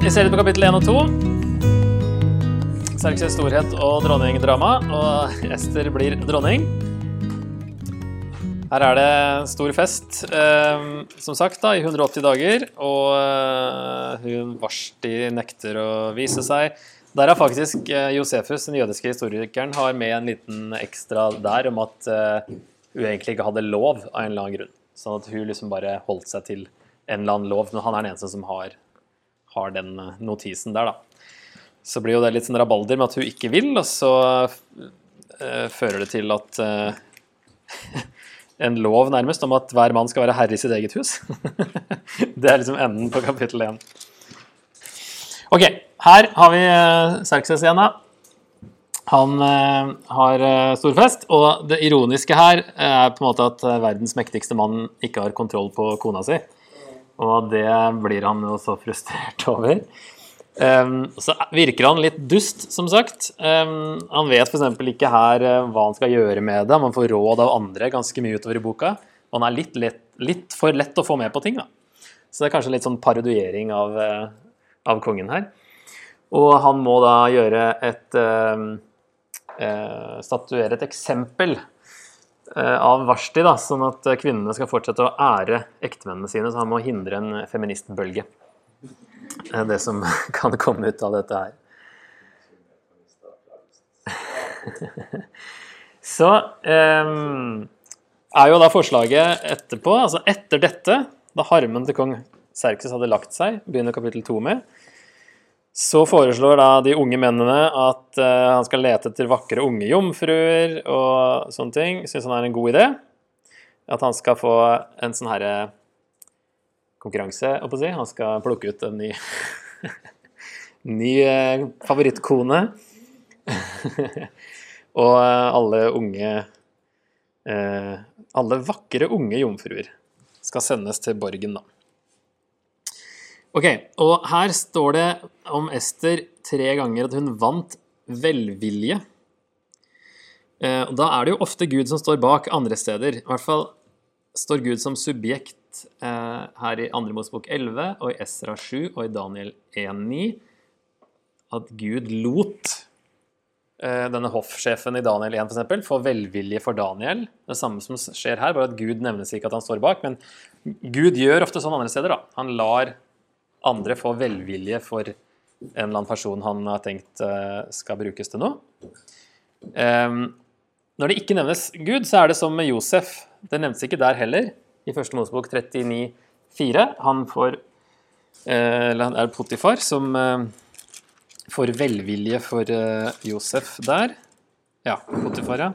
Vi ser litt på kapittel 1 og 2. Serkses storhet og dronningdrama, og Ester blir dronning. Her er det stor fest, eh, som sagt, da, i 180 dager. Og eh, hun Varsti nekter å vise seg. Der har faktisk eh, Josefus, den jødiske historikeren, har med en liten ekstra der om at eh, hun egentlig ikke hadde lov av en eller annen grunn. Sånn at hun liksom bare holdt seg til en eller annen lov. Men han er den eneste som har, har den eh, notisen der, da. Så blir jo det litt sånn rabalder med at hun ikke vil, og så eh, fører det til at eh, en lov nærmest om at hver mann skal være herre i sitt eget hus. det er liksom enden på kapittel 1. Ok, her har vi Serkses igjen, da. Han har uh, stor fest, og det ironiske her er på en måte at verdens mektigste mann ikke har kontroll på kona si. Og det blir han jo så frustrert over. Um, så virker han litt dust, som sagt. Um, han vet f.eks. ikke her uh, hva han skal gjøre med det. Man får råd av andre ganske mye utover i boka. Og han er litt, lett, litt for lett å få med på ting. da. Så det er kanskje litt sånn parodiering av, uh, av kongen her. Og han må da gjøre et uh, Statuere et eksempel av Vashti, da, sånn at kvinnene skal fortsette å ære ektemennene sine. Så han må hindre en feministbølge det som kan komme ut av dette her. Så um, er jo da forslaget etterpå, altså etter dette, da harmen til kong Serkses hadde lagt seg, begynner kapittel to med, så foreslår da de unge mennene at uh, han skal lete etter vakre unge jomfruer og sånne ting. Syns han er en god idé. At han skal få en sånn herre konkurranse, å si. Han skal plukke ut en ny, ny uh, favorittkone. og uh, alle unge eh, Alle vakre unge jomfruer skal sendes til borgen, da. Ok, og her står det om Ester tre ganger at hun vant velvilje. Og da er det jo ofte Gud som står bak andre steder. I hvert fall står Gud som subjekt eh, her i Andre Mosebok 11 og i Esra 7 og i Daniel 1,9 at Gud lot eh, denne hoffsjefen i Daniel 1 for eksempel, få velvilje for Daniel. Det samme som skjer her, bare at Gud nevnes ikke at han står bak. Men Gud gjør ofte sånn andre steder. da. Han lar andre får velvilje for en eller annen person han har tenkt eh, skal brukes til noe. Um, når det ikke nevnes Gud, så er det som med Josef. Det nevnes ikke der heller i første Mosebok 39,4. Han får eh, Eller han er Potifar som eh, får velvilje for Josef der. Ja, Potifar, ja.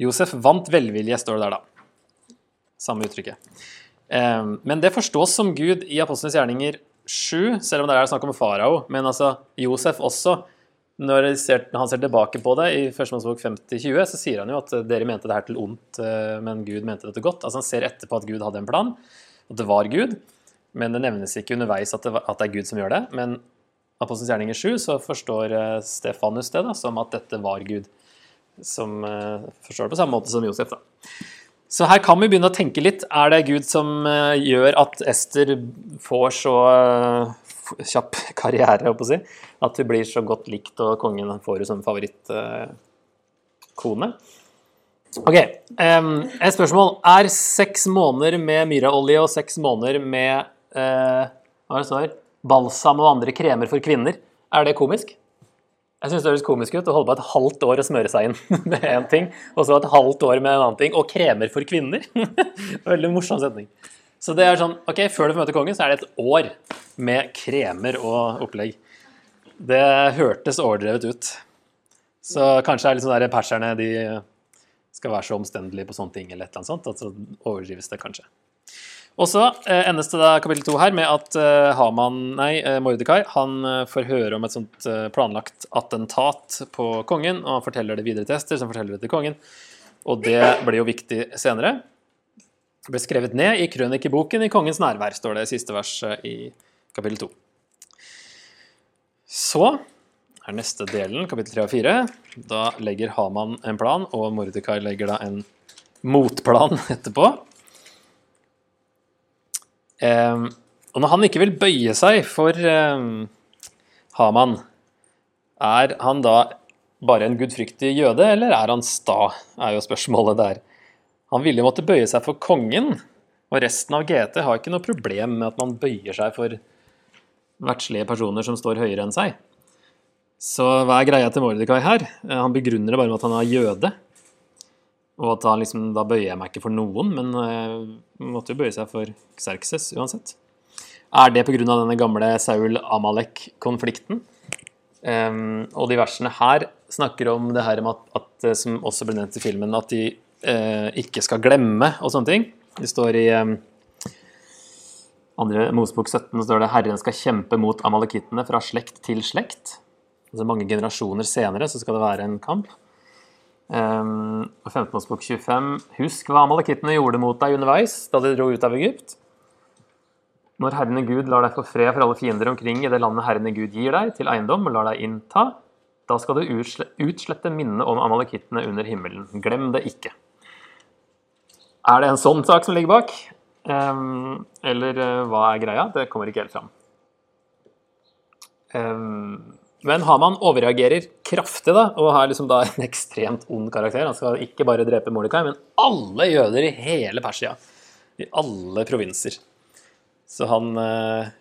Josef vant velvilje, står det der, da. Samme uttrykket. Men det forstås som Gud i Apostlenes gjerninger 7, selv om det er snakk om farao. Men altså Josef også når han ser tilbake på det i 1. Mosebok 50-20, så sier han jo at dere mente det her til ondt, eh, men Gud mente det til godt. Altså Han ser etterpå at Gud hadde en plan, at det var Gud. Men det nevnes ikke underveis at det, er Gud som gjør det. Men Apostelens gjerninger 7 så forstår eh, Stefanus det da, som at dette var Gud. Som forstår det på samme måte som Josef. da. Så her kan vi begynne å tenke litt. Er det Gud som uh, gjør at Ester får så uh, kjapp karriere, å si. At hun blir så godt likt, og kongen får henne som favorittkone. Ok, um, et spørsmål. Er seks måneder med myraolje og seks måneder med hva det står, balsam og andre kremer for kvinner, er det komisk? Jeg syns det høres komisk ut å holde på et halvt år å smøre seg inn med én ting, og så et halvt år med en annen ting, og kremer for kvinner. Veldig morsom setning. Så det er sånn, ok, Før du får møte kongen, så er det et år med kremer og opplegg. Det hørtes overdrevet ut. Så kanskje er det sånn der perserne de skal være så omstendelige på sånne ting, eller et eller annet sånt, at så overdrives det kanskje. Og så eh, endes det da kapittel to her med at eh, Haman, nei, eh, Mordekai han eh, får høre om et sånt eh, planlagt attentat på kongen, og han forteller det videre til Ester, som forteller det til kongen. Og det blir jo viktig senere Det ble skrevet ned i krønikeboken i kongens nærvær, står det i siste verset i kapittel 2. Så er neste delen, kapittel 3 og 4. Da legger Haman en plan, og Mordekai legger da en motplan etterpå. Og når han ikke vil bøye seg for eh, Haman, er han da bare en gudfryktig jøde, eller er han sta, er jo spørsmålet der. Han ville måtte bøye seg for kongen, og resten av GT har ikke noe problem med at man bøyer seg for verdslige personer som står høyere enn seg. Så hva er greia til Mordekai her? Eh, Han begrunner det bare med at han er jøde. Og han liksom, da bøyer jeg meg ikke for noen, men uh, måtte jo bøye seg for Xerxes uansett. Er det pga. denne gamle Saul-Amalek-konflikten? Um, og de versene her snakker om det her at, at eh, som også ble nevnt i filmen, at de uh, ikke skal glemme og sånne ting. Det står i um, andre Mosebok 17 står det Herren skal kjempe mot amalekittene fra slekt til slekt. Altså Mange generasjoner senere så skal det være en kamp. Um, og 15. Mosebok 25 Husk hva amalekittene gjorde mot deg underveis da de dro ut av Egypt. Når Herren Gud lar deg få fred for alle fiender omkring i det landet Herren Gud gir deg til eiendom og lar deg innta, da skal du utslette minnet om amalekittene under himmelen. Glem det ikke. Er det en sånn sak som ligger bak? Um, eller uh, hva er greia? Det kommer ikke helt fram. Ehm, men Haman overreagerer kraftig da, og har liksom da en ekstremt ond karakter. Han skal ikke bare drepe Mordekai, men alle jøder i hele Persia. I alle provinser. Så han eh,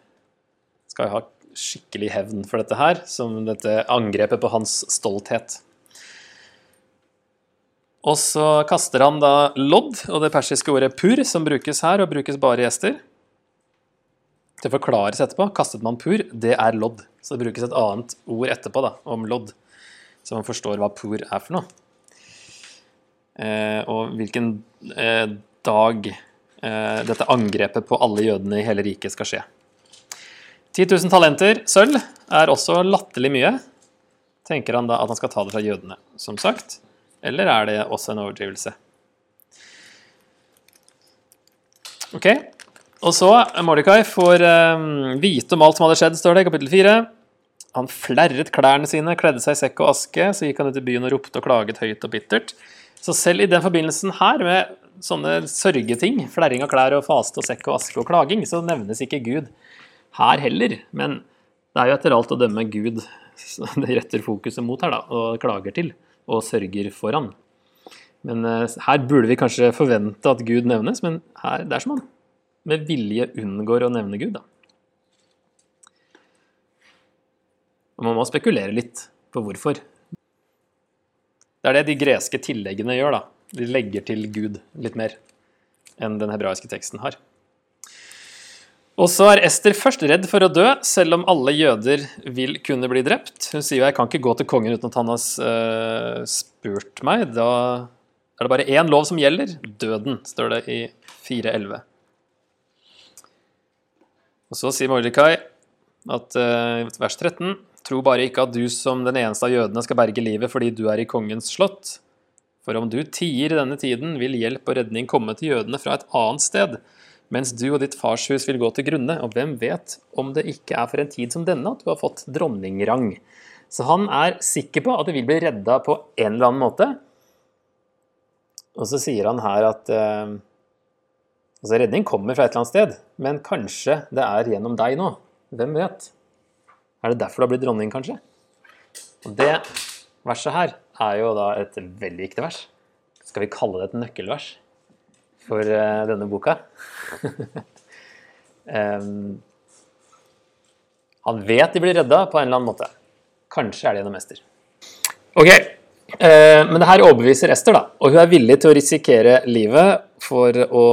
skal ha skikkelig hevn for dette her, som dette angrepet på hans stolthet. Og så kaster han da lodd, og det persiske ordet pur, som brukes her, og brukes bare i Ester. Det forklares etterpå. Kastet man pur, det er lodd. Så det brukes et annet ord etterpå da, om lodd, så man forstår hva pur er for noe. Eh, og hvilken eh, dag eh, dette angrepet på alle jødene i hele riket skal skje. 10 000 talenter sølv er også latterlig mye. Tenker han da at han skal ta det fra jødene, som sagt? Eller er det også en overdrivelse? Ok, og så Mordekai får eh, vite om alt som hadde skjedd, står det i kapittel 4. Han flerret klærne sine, kledde seg i sekk og aske, så gikk han ut i byen og ropte og klaget høyt og bittert. Så selv i den forbindelsen her, med sånne sørgeting, flerring av klær og faste og sekk og aske og klaging, så nevnes ikke Gud her heller. Men det er jo etter alt å dømme Gud det retter fokuset mot her, da, og klager til, og sørger for han. Men eh, her burde vi kanskje forvente at Gud nevnes, men her, det er som han med vilje unngår å nevne Gud, da. Man må spekulere litt på hvorfor. Det er det de greske tilleggene gjør, da. De legger til Gud litt mer enn den hebraiske teksten har. Og så er Ester først redd for å dø, selv om alle jøder vil kunne bli drept. Hun sier jo 'jeg kan ikke gå til kongen uten at han har uh, spurt meg'. Da er det bare én lov som gjelder. Døden, står det i 4.11. Og så sier Mordecai at uh, vers 13 Tro bare ikke at du som den eneste av jødene skal berge livet fordi du er i kongens slott. For om du tier i denne tiden, vil hjelp og redning komme til jødene fra et annet sted, mens du og ditt farshus vil gå til grunne, og hvem vet om det ikke er for en tid som denne at du har fått dronningrang. Så han er sikker på at de vil bli redda på en eller annen måte. Og så sier han her at eh, altså redning kommer fra et eller annet sted, men kanskje det er gjennom deg nå. Hvem vet? Er det derfor du har blitt dronning, kanskje? Og det verset her er jo da et veldig viktig vers. Skal vi kalle det et nøkkelvers for uh, denne boka? um, han vet de blir redda på en eller annen måte. Kanskje er det gjennom mester. Ok, men det her overbeviser Ester, da. Og hun er villig til å risikere livet for å,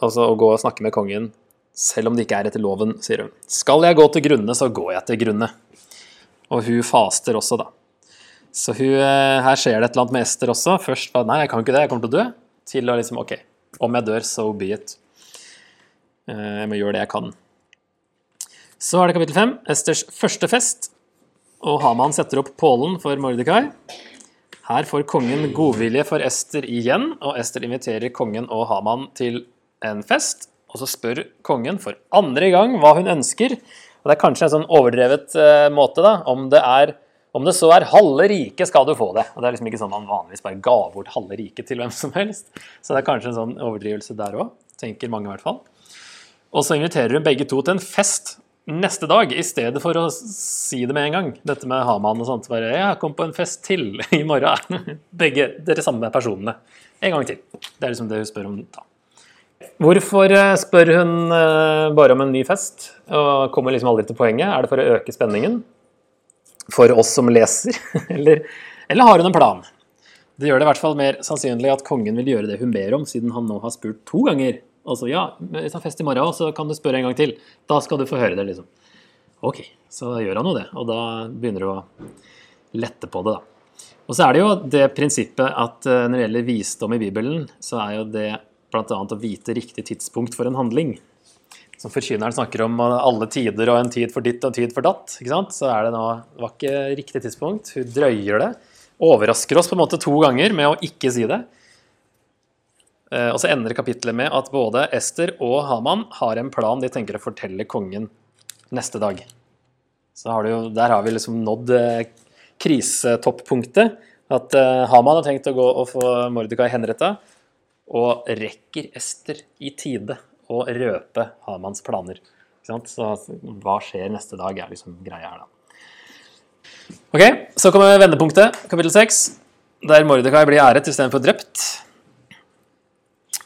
altså, å gå og snakke med kongen selv om det ikke er etter loven, sier hun. Skal jeg gå til grunne, så går jeg til grunne. Og hun faster også, da. Så hun, eh, her skjer det et eller annet med Ester også. Først bare nei, jeg kan ikke det, jeg kommer til å dø. Til å liksom ok, om jeg dør, so be it. Eh, jeg må gjøre det jeg kan. Så er det kapittel fem, Esters første fest. Og Haman setter opp pålen for Mordekai. Her får kongen godvilje for Ester igjen, og Ester inviterer kongen og Haman til en fest. Og så spør kongen for andre gang hva hun ønsker. Og Det er kanskje en sånn overdrevet uh, måte, da. Om det, er, om det så er halve riket, skal du få det. Og Det er liksom ikke sånn man vanligvis bare ga bort halve riket til hvem som helst. Så det er kanskje en sånn overdrivelse der òg, tenker mange i hvert fall. Og så inviterer hun begge to til en fest neste dag, i stedet for å si det med en gang. Dette med Haman og sånt. Bare 'Jeg kom på en fest til i morgen'. Begge dere samme personene. En gang til. Det er liksom det hun spør om da. Hvorfor eh, spør hun eh, bare om en ny fest, og kommer liksom aldri til poenget? Er det for å øke spenningen? For oss som leser? Eller, eller har hun en plan? Det gjør det i hvert fall mer sannsynlig at kongen vil gjøre det hun ber om, siden han nå har spurt to ganger. Altså ja, hvis han fest i morgen, og så kan du spørre en gang til. Da skal du få høre det, liksom. Ok, så gjør han jo det, og da begynner du å lette på det, da. Og så er det jo det prinsippet at eh, når det gjelder visdom i Bibelen, så er jo det bl.a. å vite riktig tidspunkt for en handling. Som forkynneren snakker om alle tider og en tid for ditt og en tid for datt. ikke sant? Så er det nå Det var ikke riktig tidspunkt. Hun drøyer det. Overrasker oss på en måte to ganger med å ikke si det. Eh, og så ender kapittelet med at både Ester og Haman har en plan de tenker å fortelle kongen neste dag. Så har jo, der har vi liksom nådd eh, krisetoppunktet. At uh, Haman har tenkt å gå og få Mordekai henretta, og rekker Ester i tide å røpe Hamans planer. Så hva skjer neste dag, er liksom greia her, da. Ok, Så kommer vendepunktet, kapittel 6, der Mordekai blir æret istedenfor drept.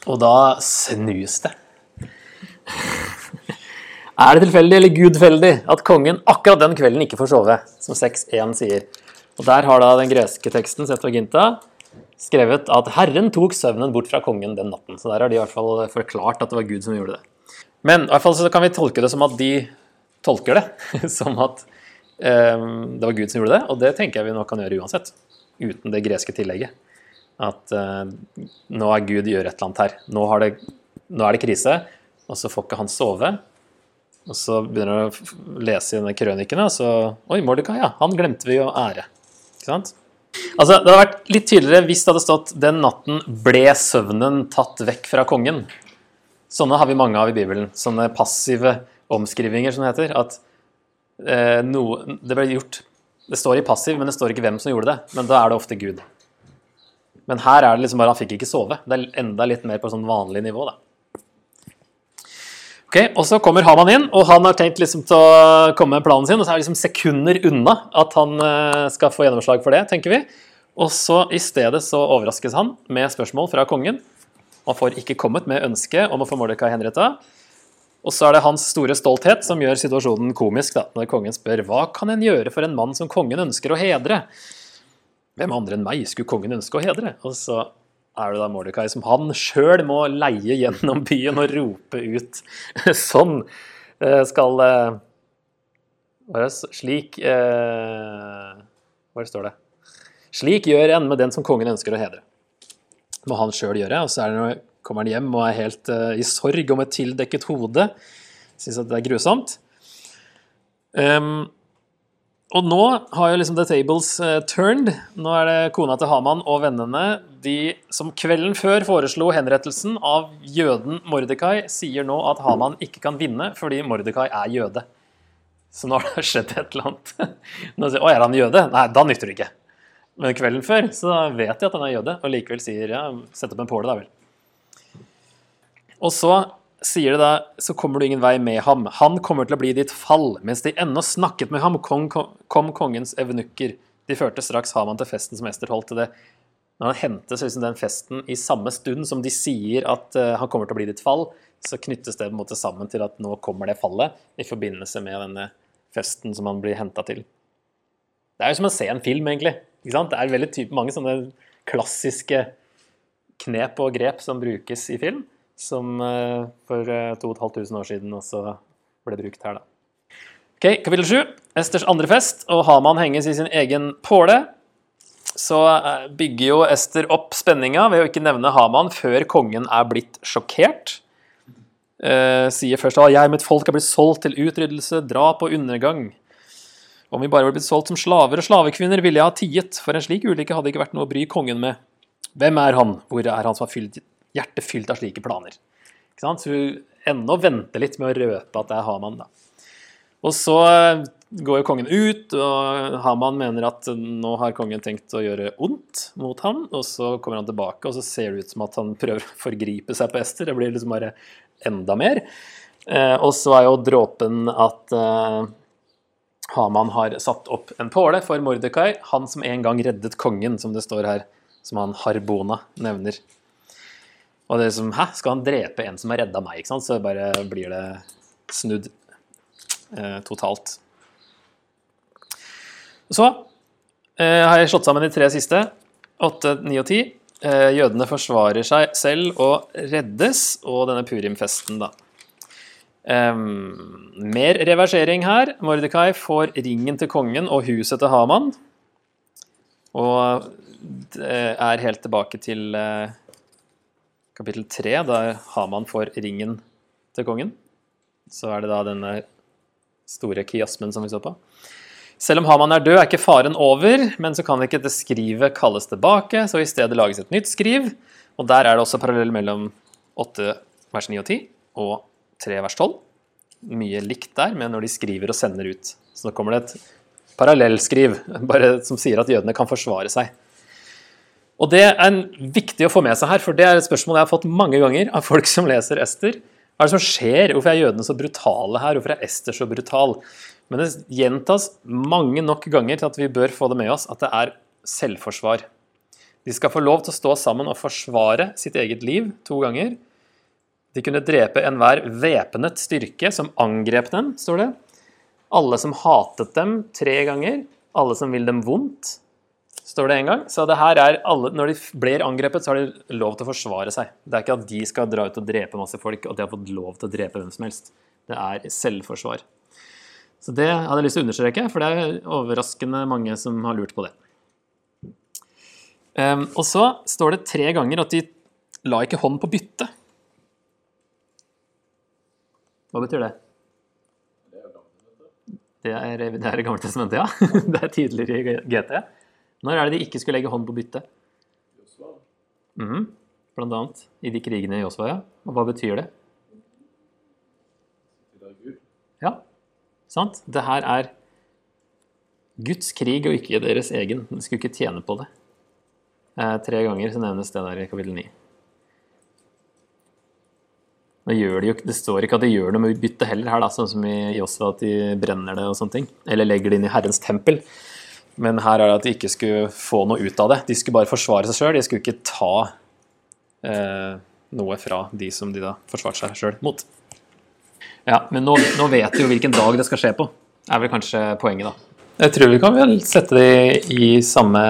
Og da snus det. Er det tilfeldig eller gudfeldig at kongen akkurat den kvelden ikke får sove, som 6.1 sier? Og Der har da den greske teksten Septuaginta skrevet at Herren tok søvnen bort fra kongen den natten. Så der har de i hvert fall forklart at det var Gud som gjorde det. Men i hvert fall så kan vi tolke det som at de tolker det som at um, det var Gud som gjorde det, og det tenker jeg vi nå kan gjøre uansett. Uten det greske tillegget. At uh, nå er Gud gjør et eller annet her. Nå, det, nå er det krise, og så får ikke han sove. Og så begynner han å lese i denne krønikene, og så Oi, Mordekai, ja. Han glemte vi å ære. Ikke sant? Altså, Det hadde vært litt tydeligere hvis det hadde stått 'Den natten ble søvnen tatt vekk fra kongen'. Sånne har vi mange av i Bibelen. Sånne passive omskrivinger, som det heter. At eh, noe Det ble gjort Det står i passiv, men det står ikke hvem som gjorde det. Men da er det ofte Gud. Men her er det liksom bare han fikk ikke sove. Det er enda litt mer på sånn vanlig nivå, da. Ok, Og så kommer Haman inn, og han har tenkt liksom til å komme med planen sin. Og så er det liksom sekunder unna at han eh, skal få gjennomslag for det, tenker vi. Og så i stedet så overraskes han med spørsmål fra kongen. Han får ikke kommet med ønske om å få Mordekai henretta. Og så er det hans store stolthet som gjør situasjonen komisk, da, når kongen spør hva kan en gjøre for en mann som kongen ønsker å hedre? Hvem andre enn meg skulle kongen ønske å hedre? Og så er det da Mordekai som han sjøl må leie gjennom byen og rope ut sånn eh, skal eh, Slik Hvor står det? Slik gjør en med den som kongen ønsker å hedre. Det må han sjøl gjøre. Og så er det kommer han hjem og er helt i sorg og med tildekket hode. Syns at det er grusomt. Um, og nå har jo liksom the tables uh, turned. Nå er det kona til Haman og vennene de som kvelden før foreslo henrettelsen av jøden Mordekai, sier nå at Haman ikke kan vinne fordi Mordekai er jøde. Så nå har det skjedd et eller annet. Nå sier, Å, er han jøde? Nei, da nytter det ikke. Men kvelden før så vet de at han er jøde, og likevel sier ja, sett opp en påle, da vel. Og så sier det da, så kommer du ingen vei med ham. Han kommer til å bli ditt fall. Mens de ennå snakket med ham, kom, kom kongens evenukker. De førte straks Haman til festen som Ester holdt til det. Når han hentes liksom den festen i samme stund som de sier at uh, han kommer til å bli ditt fall, så knyttes det på en måte sammen til at nå kommer det fallet i forbindelse med denne festen som han blir henta til. Det er jo som å se en film, egentlig. Det er veldig type, mange sånne klassiske knep og grep som brukes i film som eh, for 2500 eh, år siden også ble brukt her, da. Ok, Kapittel 7. Esters andre fest, og Haman henges i sin egen påle. Så eh, bygger jo Ester opp spenninga ved å ikke nevne Haman før kongen er blitt sjokkert. Eh, sier først at jeg og mitt folk er blitt solgt til utryddelse, drap og undergang. Om vi bare var blitt solgt som slaver og slavekvinner, ville jeg ha tiet, for en slik ulykke hadde ikke vært noe å bry kongen med. Hvem er han? Hvor er han som har fylt hjertet fylt av slike planer. Så hun ennå venter litt med å røpe at det er Haman. da. Og så eh, går jo kongen ut, og Haman mener at nå har kongen tenkt å gjøre ondt mot ham, og så kommer han tilbake, og så ser det ut som at han prøver å forgripe seg på Ester. Det blir liksom bare enda mer. Eh, og så er jo dråpen at eh, Haman har satt opp en påle for Mordekai, han som en gang reddet kongen, som det står her, som han Harbona nevner. Og det er som Hæ, skal han drepe en som har redda meg? ikke sant? Så bare blir det snudd eh, totalt. Så eh, har jeg slått sammen de tre siste. Åtte, ni og ti. Eh, jødene forsvarer seg selv og reddes, og denne purimfesten, da. Um, mer reversering her. Mordekai får ringen til kongen og huset til Haman. Og det er helt tilbake til uh, kapittel tre, der Haman får ringen til kongen. Så er det da denne store kiasmen som vi så på. Selv om Haman er død, er ikke faren over, men så kan ikke det skrivet kalles tilbake, så i stedet lages et nytt skriv. Og der er det også parallell mellom 8 vers 9 og 10 og 3 vers 12. Mye likt der, men når de skriver og sender ut. Så nå kommer det et parallellskriv bare som sier at jødene kan forsvare seg. Og det er viktig å få med seg her, for det er et spørsmål jeg har fått mange ganger av folk som leser Ester. Hva er det som skjer? Hvorfor er jødene så brutale her? Hvorfor er Ester så brutal? Men det gjentas mange nok ganger til at vi bør få det med oss at det er selvforsvar. De skal få lov til å stå sammen og forsvare sitt eget liv to ganger. De kunne drepe enhver væpnet styrke som angrep dem, står det. Alle som hatet dem, tre ganger. Alle som vil dem vondt, står det en gang. Så det her er alle, når de blir angrepet, så har de lov til å forsvare seg. Det er ikke at de skal dra ut og drepe masse folk, og de har fått lov til å drepe hvem som helst. Det er selvforsvar. Så det hadde jeg lyst til å understreke, for det er overraskende mange som har lurt på det. Um, og så står det tre ganger at de la ikke hånd på byttet. Hva betyr det? Det er, det Gamle testamentet, ja. Det er tidligere i GT. Når er det de ikke skulle legge hånd på byttet? Mm. Blant annet i de krigene i Josva, ja. Og hva betyr det? Ja, sant? Det her er Guds krig og ikke deres egen. De skulle ikke tjene på det. Eh, tre ganger så nevnes det der i kapittel 9. Nå gjør de jo, det står ikke at de gjør noe med byttet heller her, da, sånn som i Josva at de brenner det og sånne ting. Eller legger det inn i Herrens tempel. Men her er det at de ikke skulle få noe ut av det. De skulle bare forsvare seg sjøl. De skulle ikke ta eh, noe fra de som de da forsvarte seg sjøl mot. Ja, Men nå, nå, vet de jo hvilken dag det skal skje på, er vel kanskje poenget, da. Jeg tror vi kan vel sette det i samme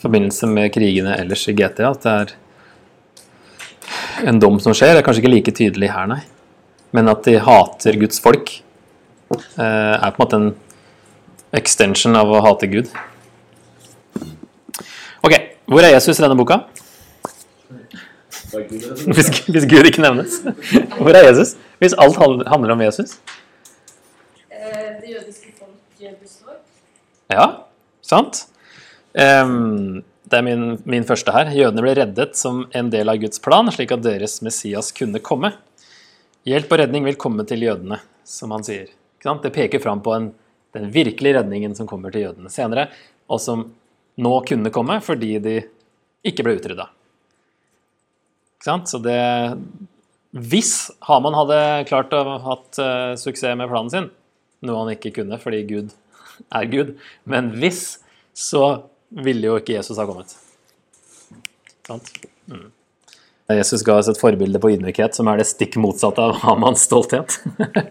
forbindelse med krigene ellers i GTA. At det er en dom som skjer. Det er kanskje ikke like tydelig her, nei. Men at de hater Guds folk, eh, er på en måte en extension av å hate Gud. Ok, hvor er Jesus i denne boka? Hvis, hvis Gud ikke nevnes. Hvor er Jesus? Hvis alt handler om Jesus? Det jødiske folk består. Ja, sant? Det er min, min, første her. Jødene ble reddet som en del av Guds plan, slik at deres Messias kunne komme. Hjelp og redning vil komme til jødene, som han sier. Det peker fram på en, den virkelige redningen som kommer til jødene senere, og som nå kunne komme fordi de ikke ble utrydda. Så det Hvis Haman hadde klart å ha hatt uh, suksess med planen sin, noe han ikke kunne fordi Gud er Gud, men hvis, så ville jo ikke Jesus ha kommet. Sant? Mm. Jesus ga oss et forbilde på ydmykhet som er det stikk motsatte av Hamans stolthet.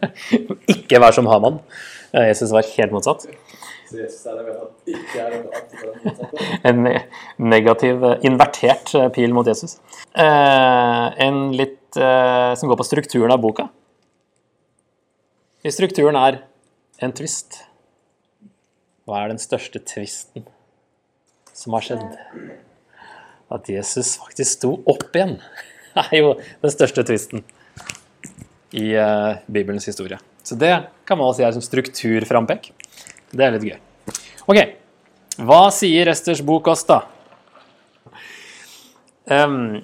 ikke vær som Haman. Jesus var helt motsatt. En negativ, invertert pil mot Jesus. Eh, en litt eh, som går på strukturen av boka. I strukturen er en twist. Hva er den største twisten? som har skjedd. At Jesus faktisk sto opp igjen, er jo den største tvisten i Bibelens historie. Så det kan man også si er som strukturframpek. Det er litt gøy. Ok, hva sier Esters bok oss, da? Um,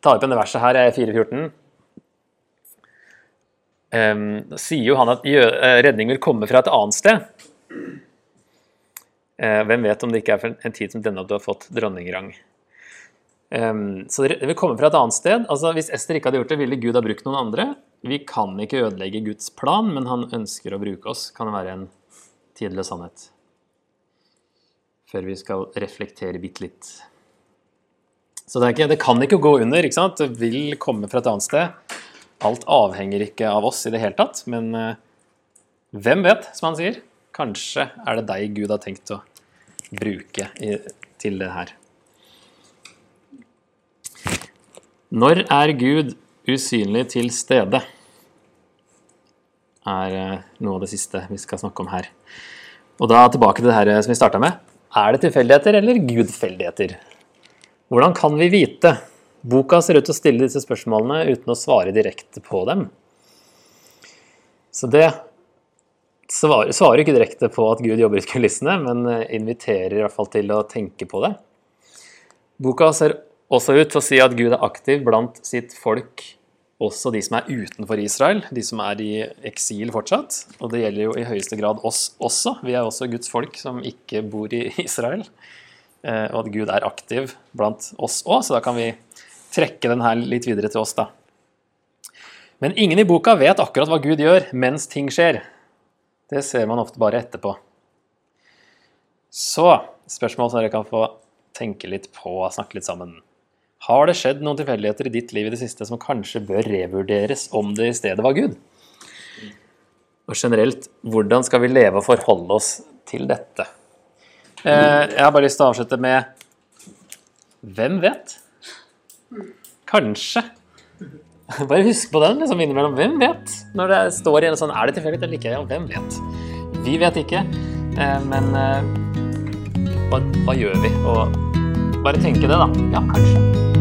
ta opp en verset her, 4.14. Um, da sier jo han at eh, redning vil komme fra et annet sted. Uh, hvem vet om det ikke er en tid som denne at du har fått dronningrang. Um, så det vil komme fra et annet sted. Altså, hvis Ester ikke hadde gjort det, ville Gud ha brukt noen andre. Vi kan ikke ødelegge Guds plan, men han ønsker å bruke oss, kan være en tidløs sannhet. Før vi skal reflektere bitte litt. Så det, ikke, det kan ikke gå under. ikke sant? Det vil komme fra et annet sted. Alt avhenger ikke av oss i det hele tatt, men eh, hvem vet, som han sier? Kanskje er det deg Gud har tenkt å bruke i, til det her. Når er Gud usynlig til stede? Er eh, noe av det siste vi skal snakke om her. Og da tilbake til det her som vi starta med. Er det tilfeldigheter eller gudfeldigheter? Hvordan kan vi vite? Boka ser ut til å stille disse spørsmålene uten å svare direkte på dem. Så det svarer ikke direkte på at Gud jobber i kulissene, men eh, inviterer i hvert fall til å tenke på det. Boka ser også ut til å si at Gud er aktiv blant sitt folk, også de som er utenfor Israel, de som er i eksil fortsatt. Og det gjelder jo i høyeste grad oss også. Vi er også Guds folk som ikke bor i Israel. Eh, og at Gud er aktiv blant oss òg, så da kan vi trekke den her litt videre til oss, da. Men ingen i boka vet akkurat hva Gud gjør mens ting skjer. Det ser man ofte bare etterpå. Så spørsmål som dere kan få tenke litt på og snakke litt sammen. Har det skjedd noen tilfeldigheter i ditt liv i det siste som kanskje bør revurderes om det i stedet var Gud? Og generelt, hvordan skal vi leve og forholde oss til dette? Eh, jeg har bare lyst til å avslutte med Hvem vet? Kanskje. Bare husk på den liksom innimellom. Hvem vet? Når det står igjen en sånn Er det tilfeldig eller ikke? Ja, hvem vet? Vi vet ikke, eh, men eh, hva, hva gjør vi? Og bare tenke det, da. Ja, kanskje.